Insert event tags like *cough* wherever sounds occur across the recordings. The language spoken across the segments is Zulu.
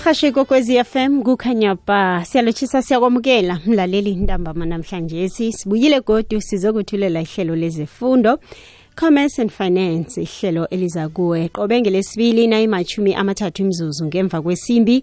umhashi kokwezi FM kukhanya ba siyalochisa siyakwamukela. Mlaleli ntambama namhlanje sibuyile godu sizokuthulela ihlelo lezefundo commerce and finance ihlelo eliza kuwe. Qobe ngelesibili nayimachumi amathathu imzuzu ngemva kwesimbi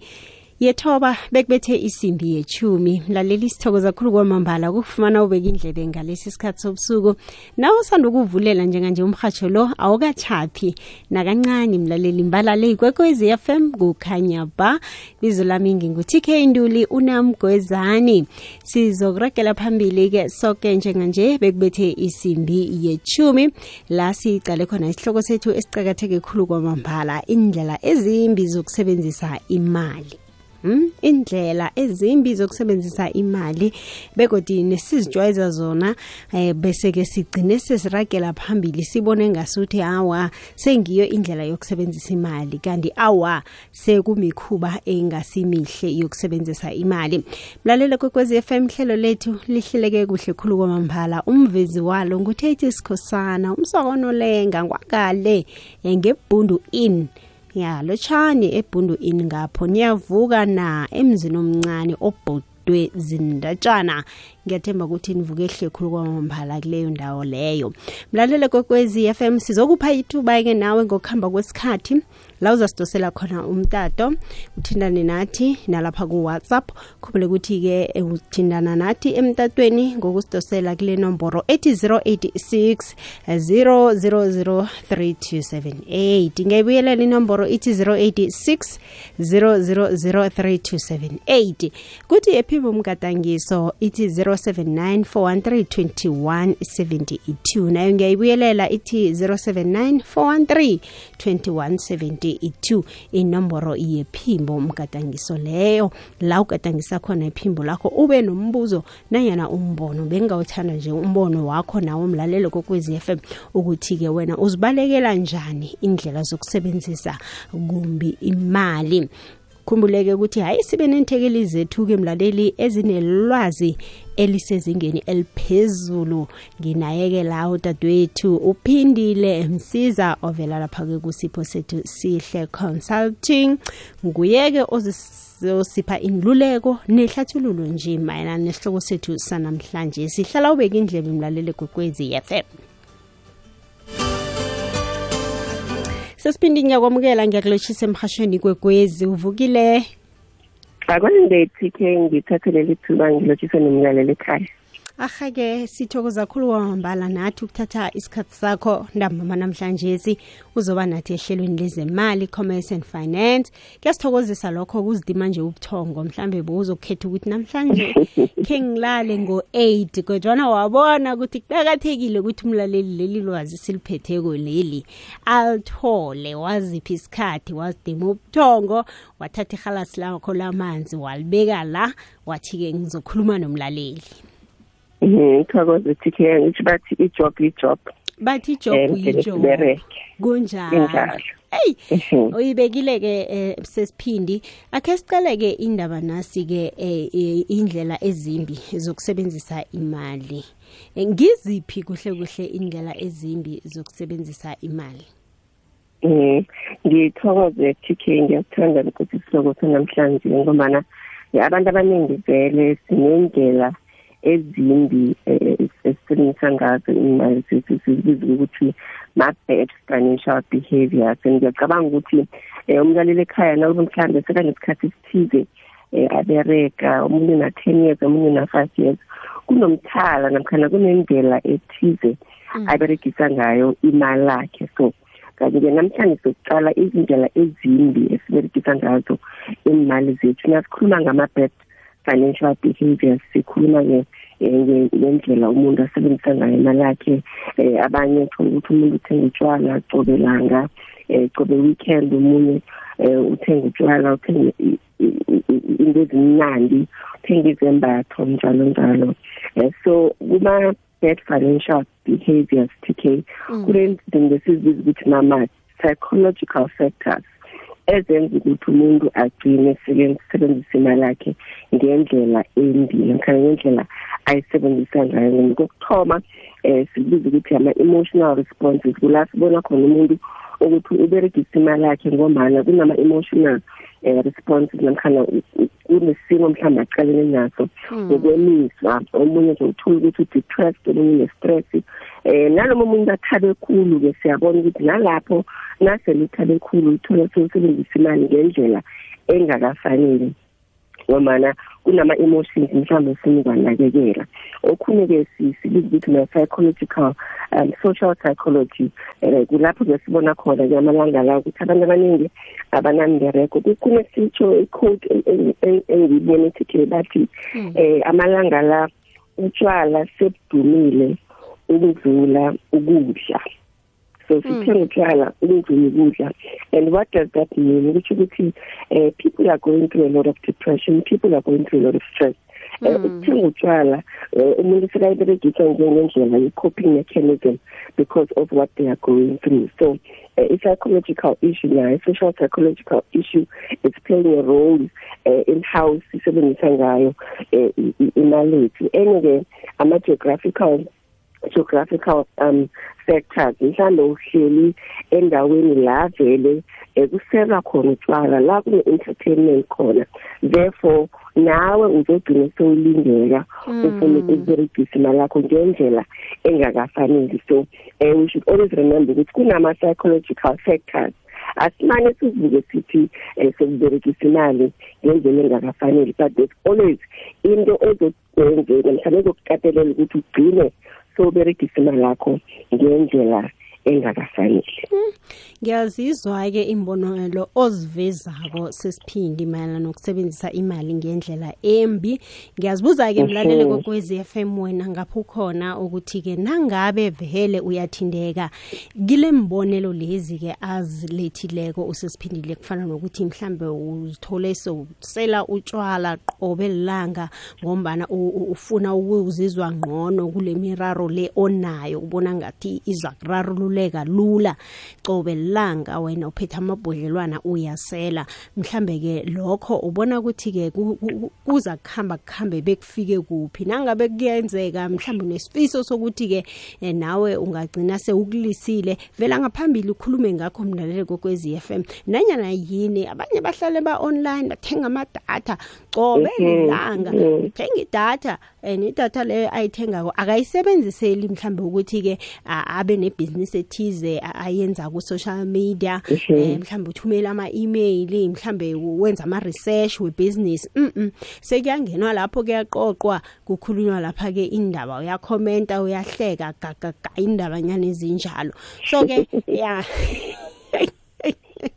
yethoba bekubethe isimbi yechumi. Mlaleli sithokoza khulu kwamambala. Ukufumana ubeka indlebe ngalesi sikhathi sobusuku. Nawe usanda ukuvulela njenganje umhatsho lo awukachaphi nakancane mlaleli mbalale ikwekwezi FM kukhanya ba. Bizo lami ngingu-tk nduli unamgwezani sizokuragela phambili-ke soke njenganje bekubethe isimbi yechumi. La sicale khona isihloko sethu esicakatheke khulu kwamambala indlela ezimbi zokusebenzisa imali Hmm? indlela ezimbi zokusebenzisa imali begodi nesizijwayeza zona eh bese ke sigcine sesiragela phambili sibone ngasuthi awa sengiyo indlela yokusebenzisa imali. Kanti awa sekumikhuba engasimihle yokusebenzisa imali. Mlalele kwekwezi FM hlelo lethu lihleleke kuhle khulu kwamambala. Umvezi walo nguthethi sikhosana umsokono lenga ngwakale ngebhundu in. Ya lotshani ebhundu ini ngapho niyavuka na emzini omncane obhodwe zindatshana? Ngiyathemba ukuthi nivuke ehle khulu kwamambala kuleyo ndawo leyo. Mlalele kokwezi FM sizokupha ithuba-ke nawe ngokuhamba kwesikhathi. La uzasidosela khona umtato uthindane nathi nalapha kuwhatsapp. Khumbule ukuthi-ke uthindana nathi emtatweni ngokusidosela kule nomboro ethi 086 000 3278 ngiyayibuyelela inomboro ithi 086 000 3278 kuthi ephimbo umgadangiso ithi 079 413 2172 nayo ngiyayibuyelela ithi 079 413 2172 inomboro yephimbo umgadangiso leyo. La ugadangisa khona iphimbo lakho ube nombuzo nanyana umbono. Bengawuthanda nje umbono wakho nawo mlalelo kokwezi FM ukuthi-ke wena uzibalekela njani indlela zokusebenzisa kumbi imali khumbuleke ukuthi hayi sibe nenthekeli zethu-ke mlaleli ezinelwazi elisezingeni eliphezulu. Nginaye-ke la udadewethu uphindile msiza ovela lapha-ke kusipho sethu sihle consulting. Nguye-ke ozosipha inluleko nehlathululo nje mayelana nesihloko sethu sanamhlanje. Sihlala ubeka indlebe mlaleli gwekwezi FM sesiphinde ngiyakwamukela ngiyakulotshisa emhashweni kwekwezi. Uvukile? Akwande tk ngithathe leli thuba ngilotshise nomlalelo ekhaya. Ahake sithokoza khulu kwamambala nathi ukuthatha isikhathi sakho. Ntambama namhlanje si uzoba nathi ehlelweni lezemali commerce and finance. Kuyasithokozisa lokho kuzidima nje ubuthongo. Mhlambe bowuzokukhetha ukuthi namhlanje *laughs* khe ngilale ngo-8 kodwana wabona ukuthi kuqakathekile ukuthi umlaleli leli lwazi siliphetheko leli alithole waziphi isikhathi wazidima ubuthongo wathatha ihalasi lakho lamanzi walibeka la wathi-ke ngizokhuluma nomlaleli. Ngithokoze TK ngithi bathi ijob ijob. Bathi ijob ijob kunjalo. Hey uyibekile ke sesiphindi. Akhe sicele ke indaba nasi ke indlela ezimbi zokusebenzisa imali. Ngiziphi kuhle kuhle indlela ezimbi zokusebenzisa imali? Eh ngithokoze TK ngiyakuthanda ukuthi sihloko sanamhlanje ngoba abantu abaningi vele sinendlela ezimbi esisebenzisa ngazo imali sizibiza ukuthi ma-bad financial behaviors and ngiyacabanga ukuthi umlaleli ekhaya nakuba mhlawumbe sekanesikhathi esithize abereka omunye na-ten years omunye na-five years kunomthala namkhana kunendlela ethize aberegisa ngayo imali lakhe. So kanti-ke namhlanje sokuqala izindlela ezimbi esiberegisa ngazo imali zethu. Nasikhuluma ngama-bad financial behaviors sikhuluma-ke ngendlela umuntu asebenzisa ngayo imali yakhe um abanye thola ukuthi umuntu uthenga utshwala cobe langa um cobe weekend omunye um uthenga utshwala uthenge into ezimnandi uthenga izembatho njalo njalo. Um so kuma bad financial behaviors tk kule zinto esizibiza ukuthi mama-psychological factors. Ezenza ukuthi umuntu agcine sebenzisa imali yakhe ngendlela embi namkhana ngendlela ayisebenzisa ngayo. Kokuthoma um sikubiza ukuthi ama-emotional responses kula sibona khona umuntu ukuthi uberegisa imali yakhe ngomana kunama-emotional um responses namkhana kunesimo mhlawumbe acalene naso ukwemiswa omunye uzothola ukuthi udepressed omunye une-stress eh naloma umuntu athabe khulu ke siyabona ukuthi nalapho nasele uthabe khulu uthola sewusebenzisa imali ngendlela engakafanele ngomana kunama emotions mhlawumbe ufuna ukwanakekela okhunye ke sibiza ukuthi na psychological um social psychology. Eh kulapho ke sibona khona ke amalanga la ukuthi abantu abaningi abanambereko kukhona sitsho i-code engiyibona ukuthi bathi Hmm. eh amalanga la utshwala sebudumile. Ukudlula ukudla so sithenga utshwala ukudlula ukudla and what does that mean ukuthi ukuthi uh, people are going through a lot of depression people are going through a lot of stress Eh, ukuthenga utshwala eh, umuntu sekayiberegisa njengendlela ye-coping mechanism because of what they are going through so uh, i-psychological issue nayo i-social psychological issue is playing a role uh, in how sisebenzisa ngayo eh, i- imali yethu enye-ke ama-geographical geographical um sectors mhlawumbe uhleli endaweni la vele eh, kuselwa khona utshwala la kune entertainment khona. Therefore nawe uzogcina sewulingeka ufuna ukuberegisa imali yakho ngendlela engakafanele so eh, we should always remember ukuthi kunama psychological factors. Asimane sivuke sithi eh, sokuberegisa imali ngendlela engakafanele but there's always into ezokwenzeka mhlawumbe ezokukatelela ukuthi ugcine soberegisa imali yakho ngendlela engakafanele. Ngiyazizwa-ke imbonelo ozivezako sesiphindi mayelana nokusebenzisa imali ngendlela embi. Ngiyazibuza-ke mlaleli Mhm. kokwezi FM wena ngapho khona ukuthi-ke nangabe vele uyathindeka kile mbonelo lezi-ke azilethileko usesiphindile kufana nokuthi mhlambe uzithole sowusela utshwala qobe lilanga ngombana u- u- ufuna ukuzizwa ngcono kule miraro le onayo ubona ngathi iza kurarululeka lula. Qobe lilanga wena uphethe amabhodlelwana uyasela. Mhlambe-ke lokho ubona ukuthi-ke ku- ku- kuza kuhamba kuhambe bekufike kuphi. Nangabe kuyenzeka mhlawumbe unesifiso sokuthi-ke eh, nawe ungagcina sewukulisile. Vela ngaphambili ukhulume ngakho mlaleli kokwezi f m. Nanyana yini abanye bahlale ba-online bathenga amadatha cobe Mhm, lilanga mhm. thenga idatha and idatha leyo ayithengako akayisebenziseli mhlambe ukuthi-ke a- abe nebhizinisi ethize a- ayenza ku-social media Mhm. um mhlambe uthumela ama-email mhlambe wenza ama-research webhizinisi mm sekuyangenwa lapho kuyaqoqwa kukhulunywa lapha-ke indaba uyakhomenta uyahleka gagaga indabanyana ezinjalo. So-ke *laughs* ya. *laughs*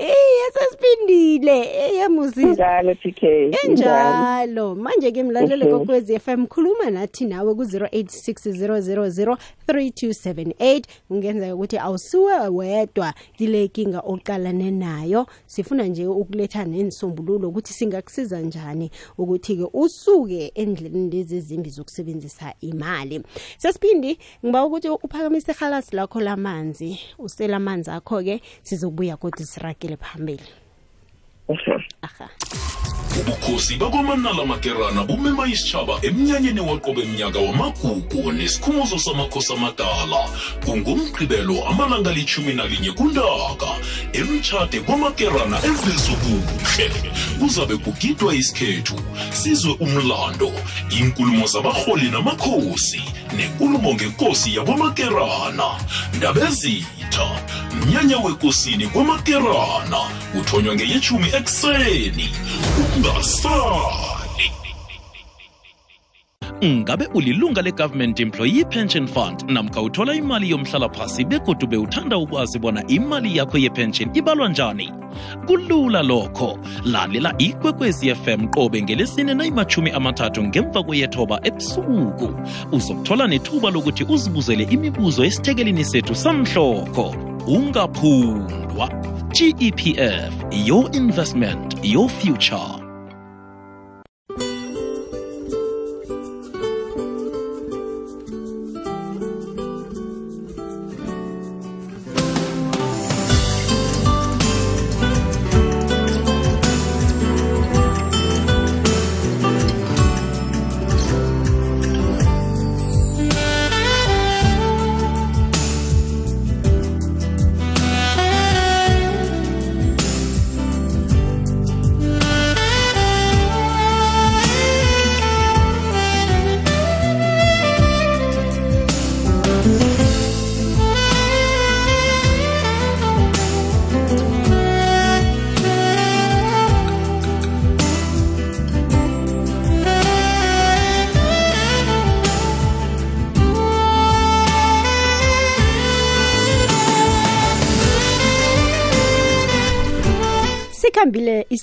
iye sesiphindile eyemuzi njalo tk enjalo. Manje-ke mlaleli Mhm. kokwezi FM khuluma nathi nawe ku-086 0003278 kungenzeka ukuthi awusiwe wedwa kile kinga oqalane nayo. Sifuna nje ukuletha nenisombululo ukuthi singakusiza njani ukuthi-ke usuke endleleni lezi ezimbi zokusebenzisa imali. Sesiphindi ngiba ukuthi uphakamise ihalasi lakho lamanzi usela amanzi akho-ke sizobuya kodwa siragele phambili. Aha. Ubukhosi bakwamanala makerana bumema isitshaba emnyanyeni waqobe mnyaka wamagugu nesikhumuzo samakhosi amadala kungumgqibelo amalanga lichumi nalinye kuntaka. Emtshade kwamakerana evezukuhle kuzabe kugidwa isikhethu sizwe umlando inkulumo zabarholi namakhosi nenkulumo ngenkosi yakwamakerana ndabezitha mnyanya wekosini kwamakerana uthonywa ngeyechumi ekuseni. Ungasali ngabe ulilunga le-government employee pension fund namkha uthola imali yomhlalaphasi begodu bewuthanda ukwazi bona imali yakho yepension ibalwa njani? Kulula lokho. Lalela ikwekwezi fm qobe ngelesine nayimachumi amathathu ngemva kweyethoba ebusuku. Uzokuthola nethuba lokuthi uzibuzele imibuzo esithekelini sethu samhlokho ungaphundwa gepf your investment your future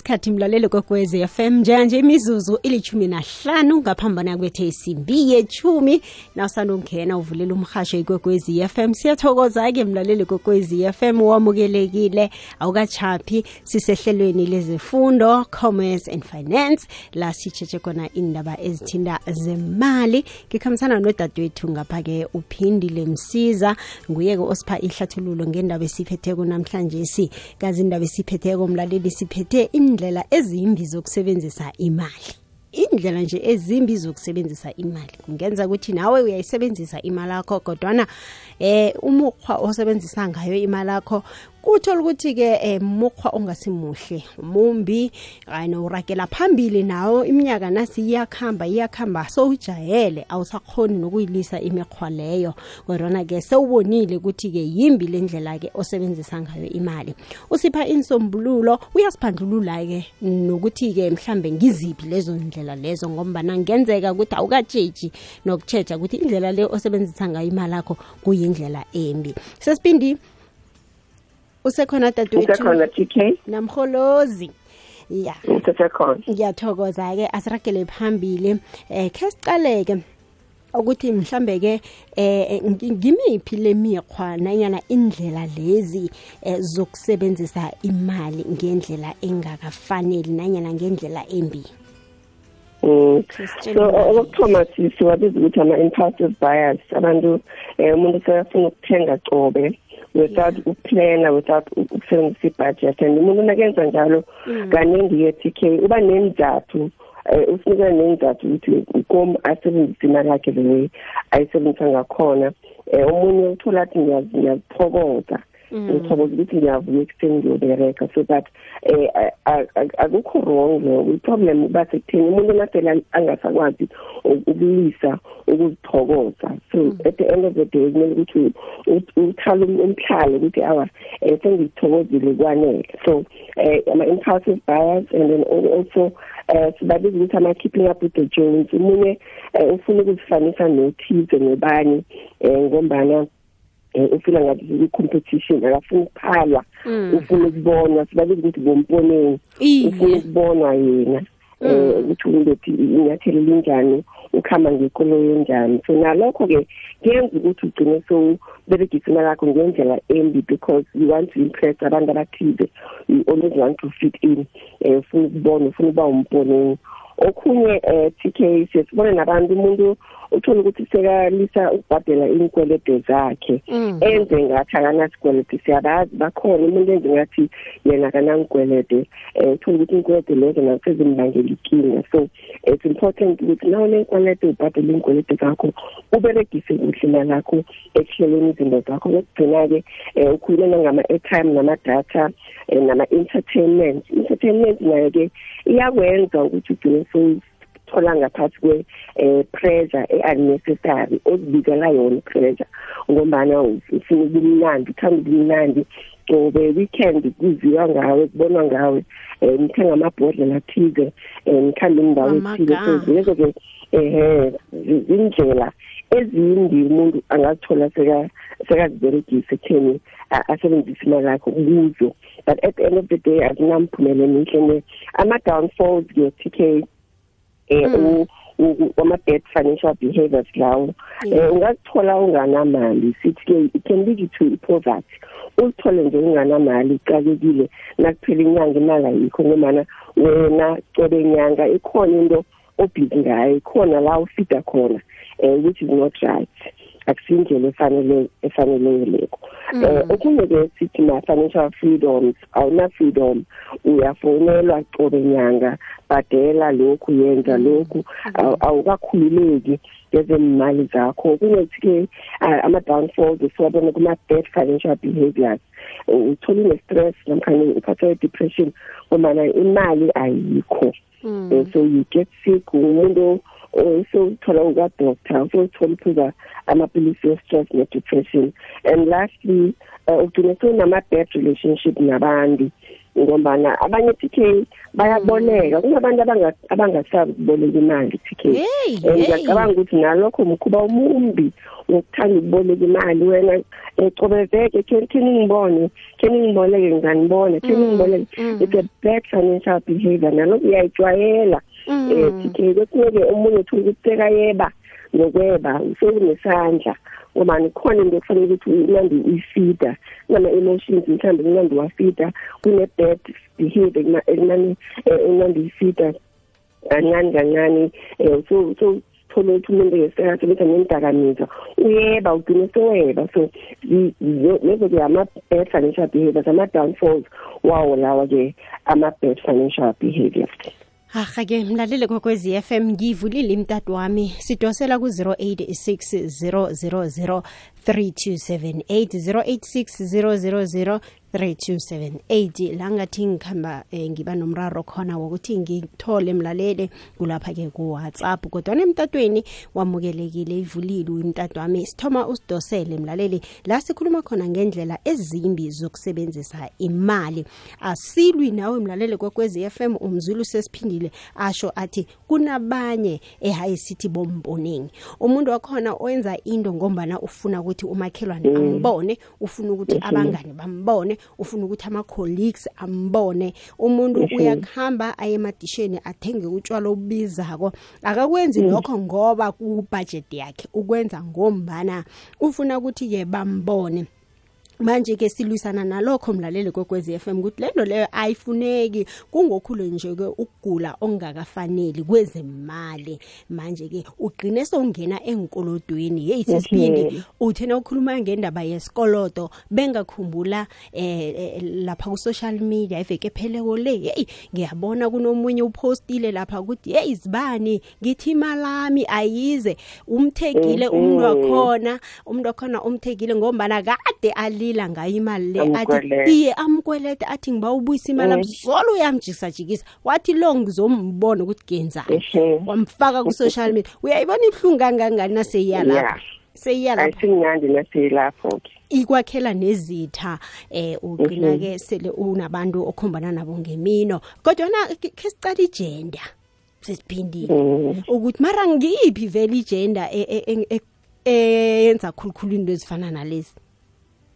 isikhathi mlalelo kokwezi FM njenganje imizuzu ilithumi nahlanu ngaphambana kwethe isimbi yethumi nawusanda ungena uvulela umhasho ikwekwezi FM siyathokoza-ke mlaleli kokwezi FM wamukelekile awukachaphi sisehlelweni lezefundo commerce and finance. La sitshetshe khona indaba ezithinda zemali. Ngikhambisana nodadewethu ngapha-ke uphindile msiza nguye-ke osipha ihlathululo ngendaba esiphetheko namhlanje si. Kazi indaba esiphetheko mlaleli siphethe indlela ezimbi zokusebenzisa imali. Indlela nje ezimbi zokusebenzisa imali. Kungenza ukuthi nawe uyayisebenzisa imali yakho kodwana eh umukhwa osebenzisa ngayo imali yakho kuthola ukuthi-ke um mukhwa ongasimuhle mumbi and uragela phambili nawo iminyaka nasi iyakhamba iyakhamba sowujayele awusakhoni nokuyilisa imikhwa leyo. Kodwana-ke sewubonile ukuthi-ke yimbi le ndlela-ke osebenzisa ngayo imali. Usipha insombululo uyasiphandlulula-ke nokuthi-ke mhlambe ngiziphi lezo ndlela lezo ngombana ngenzeka ukuthi awukatshetshi nokutshetsha ukuthi indlela le osebenzisa ngayo imali yakho kuyindlela embi. Sesibindi usekhona dadewethu usekhona TK namholozi ya. Usekhona. Ngiyathokoza-ke asiragele phambili. Eh khe siqaleke ukuthi mhlambe ke eh ngimiphi lemikhwa nanyana indlela lezi eh, zokusebenzisa imali ngendlela engakafaneli nanyana ngendlela embi? Mm. Sisitshele so imali. okuthoma siwabiza ukuthi ama-impulsive buyers abantu um umuntu sekafuna ukuthenga cobe without ukuplana without ukusebenzisa ibudget. And umuntu nakenza njalo kaningi-ke t k. Uba nenzathu um usinika nenzathu ukuthi kom asebenzise imali yakhe the way ayisebenzisa ngakhona um omunye uthola athi ngiyazi- ngiyazithokoza. Ngithokoza ukuthi ngiyavuka ekuseni ngiyobereka so that um akukho wrong lokho i-problem uba sekutheni umuntu nasele angasakwazi ukulisa ukuzithokoza. So at the end of the day kumele ukuthi uthale um- umhlalo ukuthi awa um sengizithokozile kwanele. So um ama-impulsive buyers and then al- also um sibabiza ukuthi ama-keeping up with the jones. Omunye um ufuna ukuzifanisa nothize nobani um ngombana ufila ngathi i-competition akafuna ukuphalwa ufuna ukubonwa sibabiza ukuthi bomponeni Iye. ufuna ukubonwa yena um ukuthi ungethi inyathelo linjani ukuhamba ngekoloyi enjani so nalokho-ke kuyenza ukuthi ugcine sowuberegisa imali yakho ngendlela embi because you want to impress abantu abathize you always want to fit in um ufuna ukubona ufuna ukuba umponeni okhunye um t k siyesibona nabantu umuntu uthole ukuthi sekalisa ukubhadela iy'nkweledo zakhe. Enze ngathi akanasikwelede siyabazi bakhona umuntu enze ngathi yena akanangikwelede. Um uthole ukuthi iy'nkweledo lezo nazo sezimbangela inkinga so it's important ukuthi naw nenkwelede ubhadele iy'nkweledo zakho uberegise kuhle imali yakho ekuhleleni izinto zakho. Lokugcina-ke um ukhulume nangama-airtime nama-data um nama-entertainment. Entertainment nayo-ke iyakwenza ukuthi ugcine sowuthola ngaphansi kwe-pressure e-unnecessary ozibikela yona i-pressure ngombana ufuna ubumnandi uthanda ubumnandi cobe weekend kuziwa ngawe kubonwa ngawe um nithenga amabhodlela athize um nikhambe indawo ethile. So Amagama. lezo-ke ehe zindlela ezimbi umuntu angazithola seka- sekaziberegisa ekutheni a- asebenzise imali yakho kuzo. But at the end of the day azinamphumela emihle ne ama-downfalls-ke t k um wama-bad financial behaviors lawo. Um ungazithola unganamali sithi-ke it can lead to poverty. Uzithole nje unganamali ucakekile nakuphela inyanga imali ayikho ngomana wena cobe nyanga ikhona into obhizi ngayo ikhona la ufida khona um which is not right. Akusiyindlela efanele efanelekileko. Um okunye-ke sithi ma-financial freedoms awuna-freedom uyafonelwa cobe nyanga bhadela lokhu yenza lokhu awu- awukakhululeki ngezemali zakho. Kunokuthi-ke ah, ama-downfalls esiwabona kuma-bad financial behaviors uthola une-stress namkhani uphathwa i-depression ngomana imali ayikho. Um so you get sick umuntu usowuthola ukadoctor usowuthola uphuza amapilisi we-stress ne-depression and lastly um ugcine sewunama-bad relationship nabantu ngombana abanye PK bayaboleka. Kunabantu abanga abangasabi ukuboleka imali PK Hey, Eh, hey. ngiyacabanga ukuthi nalokho mkhuba omumbi wokuthanda ukuboleka imali. Wena ecobezeke khe khe ningibone khe ningiboleke nganibona khe ningiboleke it's a bad financial behavior. Nalokho uyayijwayela. Eh PK kwesinye umunye uthola ukuthi sekayeba nokweba usekunesandla ngoba nikhona into ekufanele ukuthi unandi uyifida nama-emotions mhlawumbe kunandi wafida kune-bad behavior ekumane unandi uyifida kancane kancane. Um so so thola ukuthi umuntu ngesekasebetha nendakamizwa uyeba ugcine seweba so lezo-ke ama-bad financial behaviors ama-downfalls wawo lawa-ke ama-bad financial behaviors Aha ke mlalele kokwezi FM ngivulile imtatu wami. Sidosela ku 0860003278 086000 3278 la ngathi ngikhamba eh, ngiba nomraro khona wokuthi ngithole mlalele kulapha ke ku WhatsApp kodwa nemtatweni wamukelekile ivulile imtatu wami sithoma usidosele mlalele la sikhuluma khona ngendlela ezimbi zokusebenzisa imali. Asilwi nawe mlalele kwekwezi FM umzulu sesiphindile asho athi kunabanye ehayi sithi bomboneni umuntu wakhona owenza into ngombana ufuna ukuthi umakhelwane ambone ufuna ukuthi abangani bambone ufuna ukuthi ama-colleagues ambone. Umuntu uyakuhamba aye emadisheni athenge utshwala obubizako. Akakwenzi lokho ngoba kubudget yakhe ukwenza ngombana ufuna ukuthi-ke bambone. Manje ke silwisana nalokho mlaleli kokwezi FM ukuthi lento leyo ayifuneki. Kungokhulu nje ke ukugula ongakafaneli kwezemali. Manje ke ugcine sowungena enkolodweni hey sesibindi uthena ukukhuluma ngendaba yesikolodo bengakhumbula eh eh, lapha ku social media iveke pheleko le. Hey ngiyabona kunomunye upostile lapha ukuthi hey zibani ngithi imalami ayize. Umthekile umuntu wakhona umuntu wakhona umthekile ngombana kade alila ngayo imali le athi Amkweleta. iye amkweleta athi ngiba ubuyisa imali ami solo uyamjikisa jikisa. Wathi lo ngizombona ukuthi kuyenzani Mhm. wamfaka ku social media. Uyayibona ibhlungu kangangani naseyiya lapha Yeah. seyiya lapha ayisimnandi naseyilapho-ke ikwakhela nezitha eh ugcina ke sele unabantu okhombana nabo ngemino. Kodwa na ke sicala igender sesiphindile ukuthi mara ngiyiphi vele igender e- e- e- e- eyenza khulukhulu into ezifana nalezi?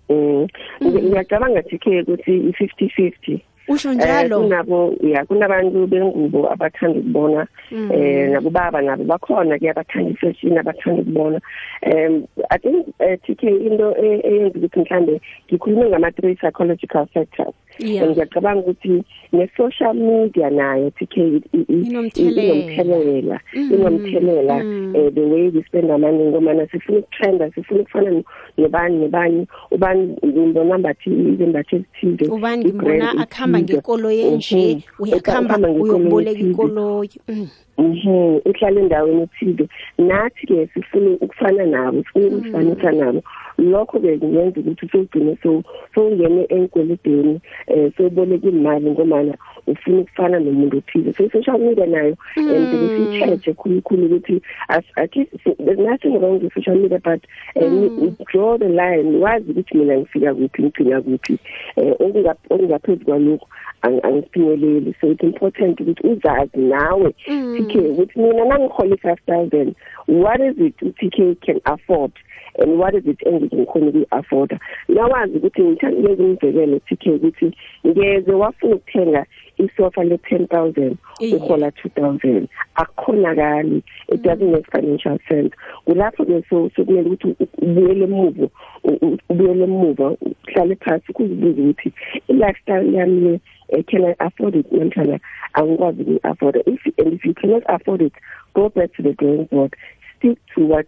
Mm. ngiyacabanga thike ukuthi i-fifty fifty usho Eh, njalo? kunabo ya kunabantu bengubo abathanda ukubona eh nabo baba nabo bakhona ke abathanda ifashion abathanda ukubona. Um i think uh, TK into e- eyenza ukuthi mhlambe ngikhulume ngama three psychological factors. Yeah. And ngiyacabanga ukuthi ne-social media nayo TK i- i- i- Inomthelela. inomthelela. Inomthelela eh, the way we spend our money ngomana sifuna ukutrenda sifuna ukufana no- nobani nobani ubani ngimbona mbathi izembatho ezithize ubani ngimbona i-brand ethize. ngekoloyi enje uyakuhamba uyokuboleka ikoloyi Mm. Mhm uhlala endaweni ethize nathi ke sifuna ukufana nabo sifuna ukufanisa nabo lokho ke kungenza ukuthi sogcine so songene enkweledeni eh soboleka imali ngomana ufuna ukufana nomuntu othize so social media nayo and besicheche khulukhulu ukuthi as athi there's nothing wrong with social media but uh, draw the line wazi ukuthi mina ngifika kuphi ngigcina kuphi. Eh okunga- okungaphezu kwalokho ang- angiphumeleli so it's important ukuthi uzazi nawe TK ukuthi mina nangihola i-five thousand what is it u-TK can afford? And what is it engikhona ukuyi-afforda nawazi ukuthi ngithanda ukwenza umzekelo TK ukuthi ngeze wafuna ukuthenga isofa le-ten thousand Iye. uhola two thousand. Akukhonakali. It doesn't make financial sense. Kulapho-ke so sokumele ukuthi u- ubuyele emuva u- u- ubuyele emuva uhlale phasi ukuzibuza ukuthi i-lifestyle yami le eh, can I afford it? Namhlanje angikwazi ukuyi-afforda if and if you cannot afford it go back to the drawing board. Stick to what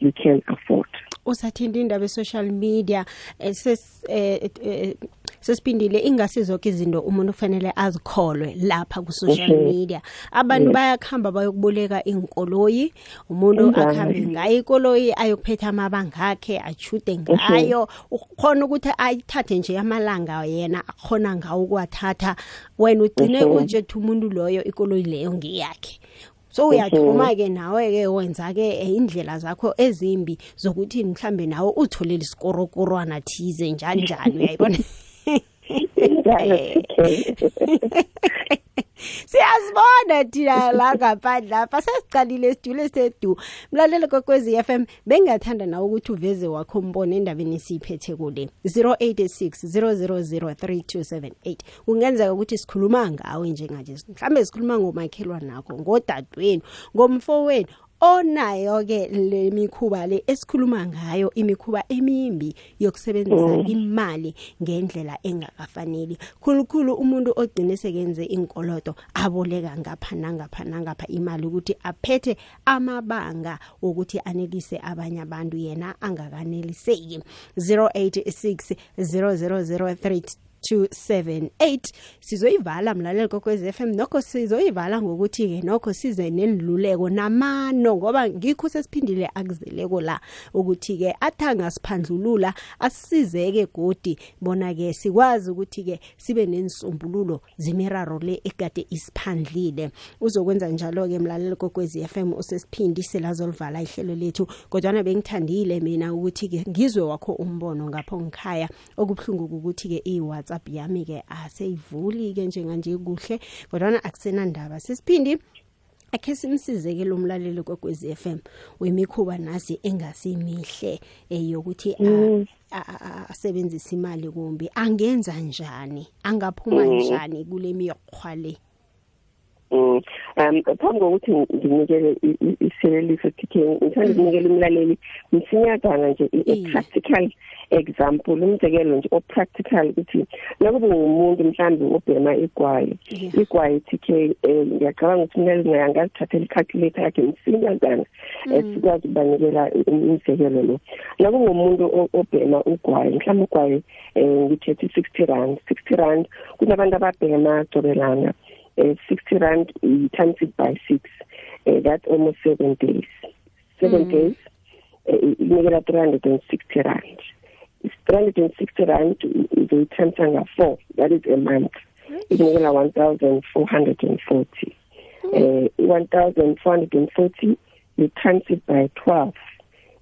you can afford. Usathinta indaba e-social media eh, ses- eh, eh, sesiphindile ingasizoke izinto umuntu kufanele azikholwe lapha ku-social Mhm. media. Abantu bayakuhamba bayokuboleka inkoloyi umuntu Njani? akuhambe ngayo ikoloyi ayokuphetha amabanga akhe ajude ngayo. Ukhona ukuthi ayithathe nje amalanga yena akhona ngawo ukuwathatha. Wena ugcine Mhm. ujethi umuntu loyo ikoloyi leyo ngeyakhe. So uyathoma ke nawe ke wenza ke eh, indlela zakho ezimbi zokuthi mhlambe nawe utholele isikorokorwana thize njani njani uyayibona? njalo *laughs* TK *laughs* siyazibona thina la ngaphandle lapha. Sesicalile sidule sedu. Mlalelo kokwezi FM bengathanda nawe ukuthi uveze wakho umbono endabeni siyiphethe kule. 086 0003278 kungenzeka ukuthi sikhuluma ngawe njenganje mhlambe sikhuluma ngomakhelwa nakho ngodadewenu ngomfowenu onayo ke le mikhuba le esikhuluma ngayo imikhuba emimbi yokusebenzisa imali ngendlela engakafaneli. Khulukhulu umuntu ogcine sekenze inkolodo aboleka ngapha nangapha nangapha imali ukuthi aphethe amabanga wokuthi anelise abanye abantu yena angakaneliseki. 086 000 278 sizoyivala mlaleli kokwez FM nokho sizoyivala ngokuthi ke nokho size neniluleko namano ngoba ngikho sesiphindile akuzeleko la ukuthi ke athanga siphandlulula asizeke godi. Bona ke sikwazi ukuthi ke sibe nensombululo zemiraro le ekade isiphandlile. Uzokwenza njalo ke mlaleli kokwez FM osesiphindi selazolivala ihlelo lethu. Kodwa bengithandile mina ukuthi ke ngizwe wakho umbono ngapho ngikhaya. Okubhlungu ukuthi ke i WhatsApp yami ke aseyivuli ke njenganje kuhle kodwa akusenandaba. Sesiphindi akhe simsizeke lo mlaleli kwekwezi FM wemikhuba nasi engasimihle eyokuthi asebenzisa imali kumbi. Angenza njani? Angaphuma njani kule miyokhwa le? Um phambi kokuthi nginikele iseleliso TK ngithanda ukunikela umlaleli msinyazana nje i-practical example umzekelo nje o-practical ukuthi nakube ngumuntu mhlawumbe obhema igwayi igwayi TK ngiyacabanga ukuthi umlaleli naye angazithathela i-calculator yakhe msinyazana sikwazi ukubanikela umzekelo lo. Nakube ngumuntu obhema ugwayi mhlawumbe ugwayi um ngithethe i-sixty rand sixty rand kunabantu ababhema cobelanga uh, 60 rand you times it by 6 uh, that's almost 7 days. 7 mm. days uh, 360 rand. It's 360 rand uzoyithamsa nga-4 that is a month. Inikela 1440 uh, 1440 you times it by 12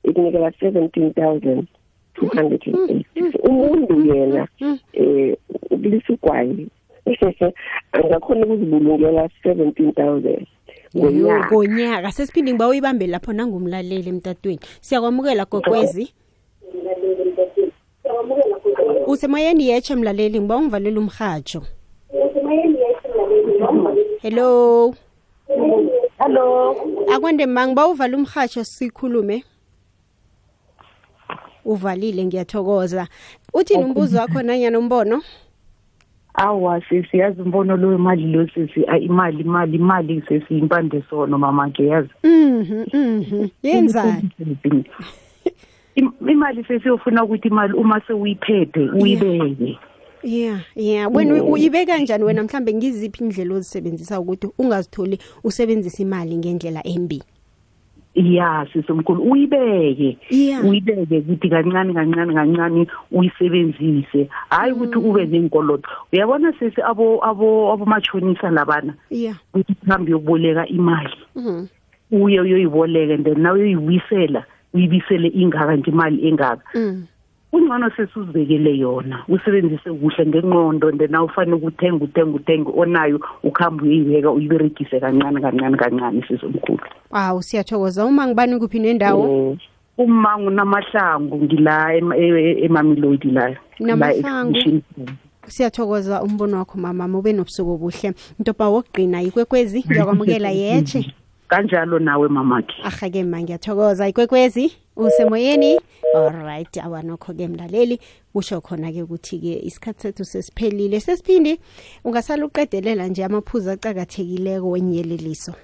ikunikela 17000 280 umuntu yena eh ukulisa ugwayi angakhona ukuzibulungela 17000 ngonyaka. Ngonyaka. Sesiphinde ngiba uyibambe lapho nangumlaleli emtatweni. Siyakwamukela gokwezi? Usemoyeni yeche mlaleli. Ngiba ungivalela umhajo hello? Hello? Akwande ma ngiba uvala umhajo sikhulume? Uvalile ngiyathokoza. Uthini umbuzo wakho nanyana umbono? Awa sisi yazi umbono loyo mali lo sisi imali imali imali sisi impande sono mama ke yazi. Mhm mhm yenzani? *laughs* Imali sesi ufuna ukuthi imali uma sewuyiphethe uyibeke. Yeah yeah. Wena uyibeka kanjani wena? Mhlambe ngiziphi indlela ozisebenzisa ukuthi ungazitholi usebenzisa imali ngendlela embi? Ya sisemkhulu uyibeke. Uyibeke ukuthi kancane kancane kancane uyisebenzise. Hayi ukuthi ube nenkoloto uyabona sesi abo abo abomachonisa labana? Yeah ukuthi uhambe yokuboleka imali. Uye uyoyiboleka and then nawe uyoyibuyisela uyibisele ingaka nje imali engaka. Kungcono sesuzibekele yona. Usebenzise kuhle ngenqondo and then awufanele ukuthenga uthenga uthenga onayo ukuhamba uyibeka uyiberegise kancane kancane kancane sizomkhulu Wow siyathokoza. Uma ngibani kuphi nendawo? Uma ngunamahlangu ngila emamelodi la namahlangu? siyathokoza umbono wakho mama ube nobusuku obuhle. Ntoba wokugcina ikwekwezi ngiyakwamukela yeche *laughs* kanjalo nawe mamakhe ahake ma ngiyathokoza. Ikwekwezi? Usemoyeni alright awanokho-ke mlaleli kusho khona-ke ukuthi-ke isikhathi sethu sesiphelile. Sesiphindi ungasala uqedelela nje amaphuzu acakathekileko wenyeleliso.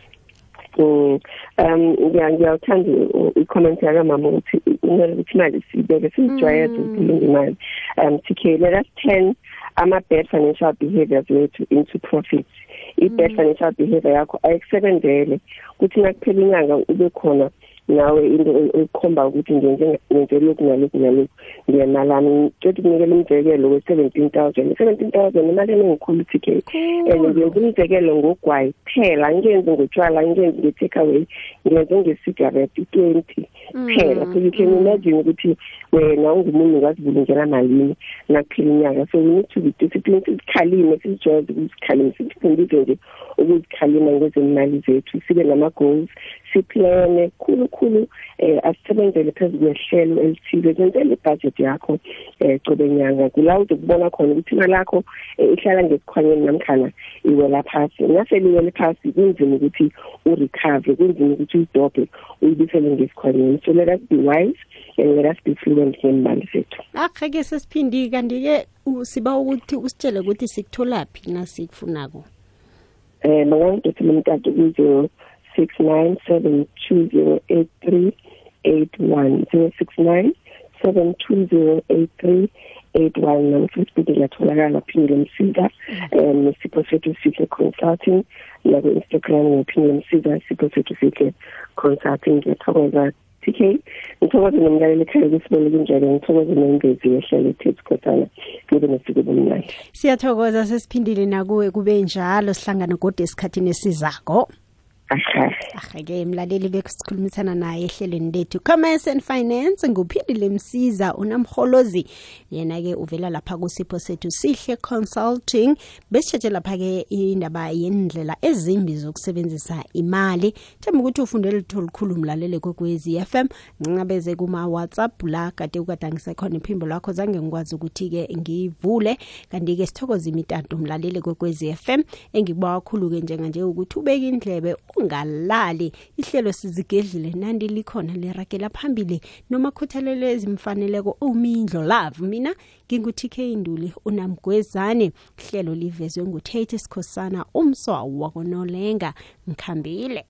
Um ngiyawuthanda i-comment yakamama ukuthi kumele ukuthi imali siyibeke siyijwayeze ukulinga imali. Um tk let us turn ama-bad financial behaviors wethu into profits. I-bad financial behavior yakho ayikusebenzele ukuthi nakuphela inyanga ube khona nawe into ekhomba ukuthi ngenze ngenze lokhu nalokhu nalokhu. Ngiyamalami tshoti kunikela umzekelo we-seventeen thousand. I-seventeen thousand imali enengikhulu t k and ngenza umzekelo ngogwayi kuphela angenzi ngotshwala angenzi nge-take away ngenze nge-cigarette i-twenty phela so you can imagine ukuthi wena ungumuntu ungazibulungela malini nakuphela inyanga. So we need to be disciplined sikhalime sijwayeze ukusikhalima sifundise nje ukuzikhalima ngezemali zethu sibe nama-goals siplane khulu khulu eh asisebenzele phezulu kwehlelo elithile. Kwenzele ibudget yakho eh cobe nyanga. Kula uzokubona khona ukuthi imali yakho eh, ihlala ngesikhwanyeni namkhana iwela phasi. Naseliwela phasi kunzima ukuthi urecover kunzima ukuthi udobhe uyibisele ngesikhwanyeni. So let us be wise and let us be fluent ngemali zethu akheke sesiphindi kanti-ke siba ukuthi usitshele ukuthi sikutholaphi nasikufunako um eh, bangangidothela umtatu kuzo 0697208381 069 7208381 futhi ngiyatholakala phinde msika um nesipho sethu sihle consulting nakwi-instagram ngiphinde msika isipho sethu sihle consulting. Ngiyathokoza TK ngithokoze nomlaleli ekhaya kusibonile kunjalo ngithokoze nengezi yehlelo ethethu kodwana kube nesiko bomnandi. Siyathokoza sesiphindile nakuwe kube njalo sihlangane kodwa esikhathini esizako. Ahake mlaleli bekusikhulumisana naye ehlelweni lethu. Commerce and finance nguphindile msiza unamholozi yena-ke uvela lapha kusipho sethu sihle consulting. Besitshatshe lapha-ke indaba yendlela ezimbi zokusebenzisa imali. Themba ukuthi ufunde litho olukhulu mlaleli kwekwezi f m. Ncancabeze kuma-whatsapp la kade ukadangise khona iphimbo lakho zange ngikwazi ukuthi-ke ngivule. Kanti-ke sithokoza imitato mlaleli kwekwezi f m. Engikuba kakhulu-ke njenganje ukuthi ubeke indlebe ungalali ihlelo sizigedlile nandi likhona lirakela phambili. Noma khuthalelo ezimfaneleko umindlo love. Mina ngingu-tk induli unamgwezane. Hlelo livezwe ngutate sikhosana umswa wakonolenga. Ngikhambile.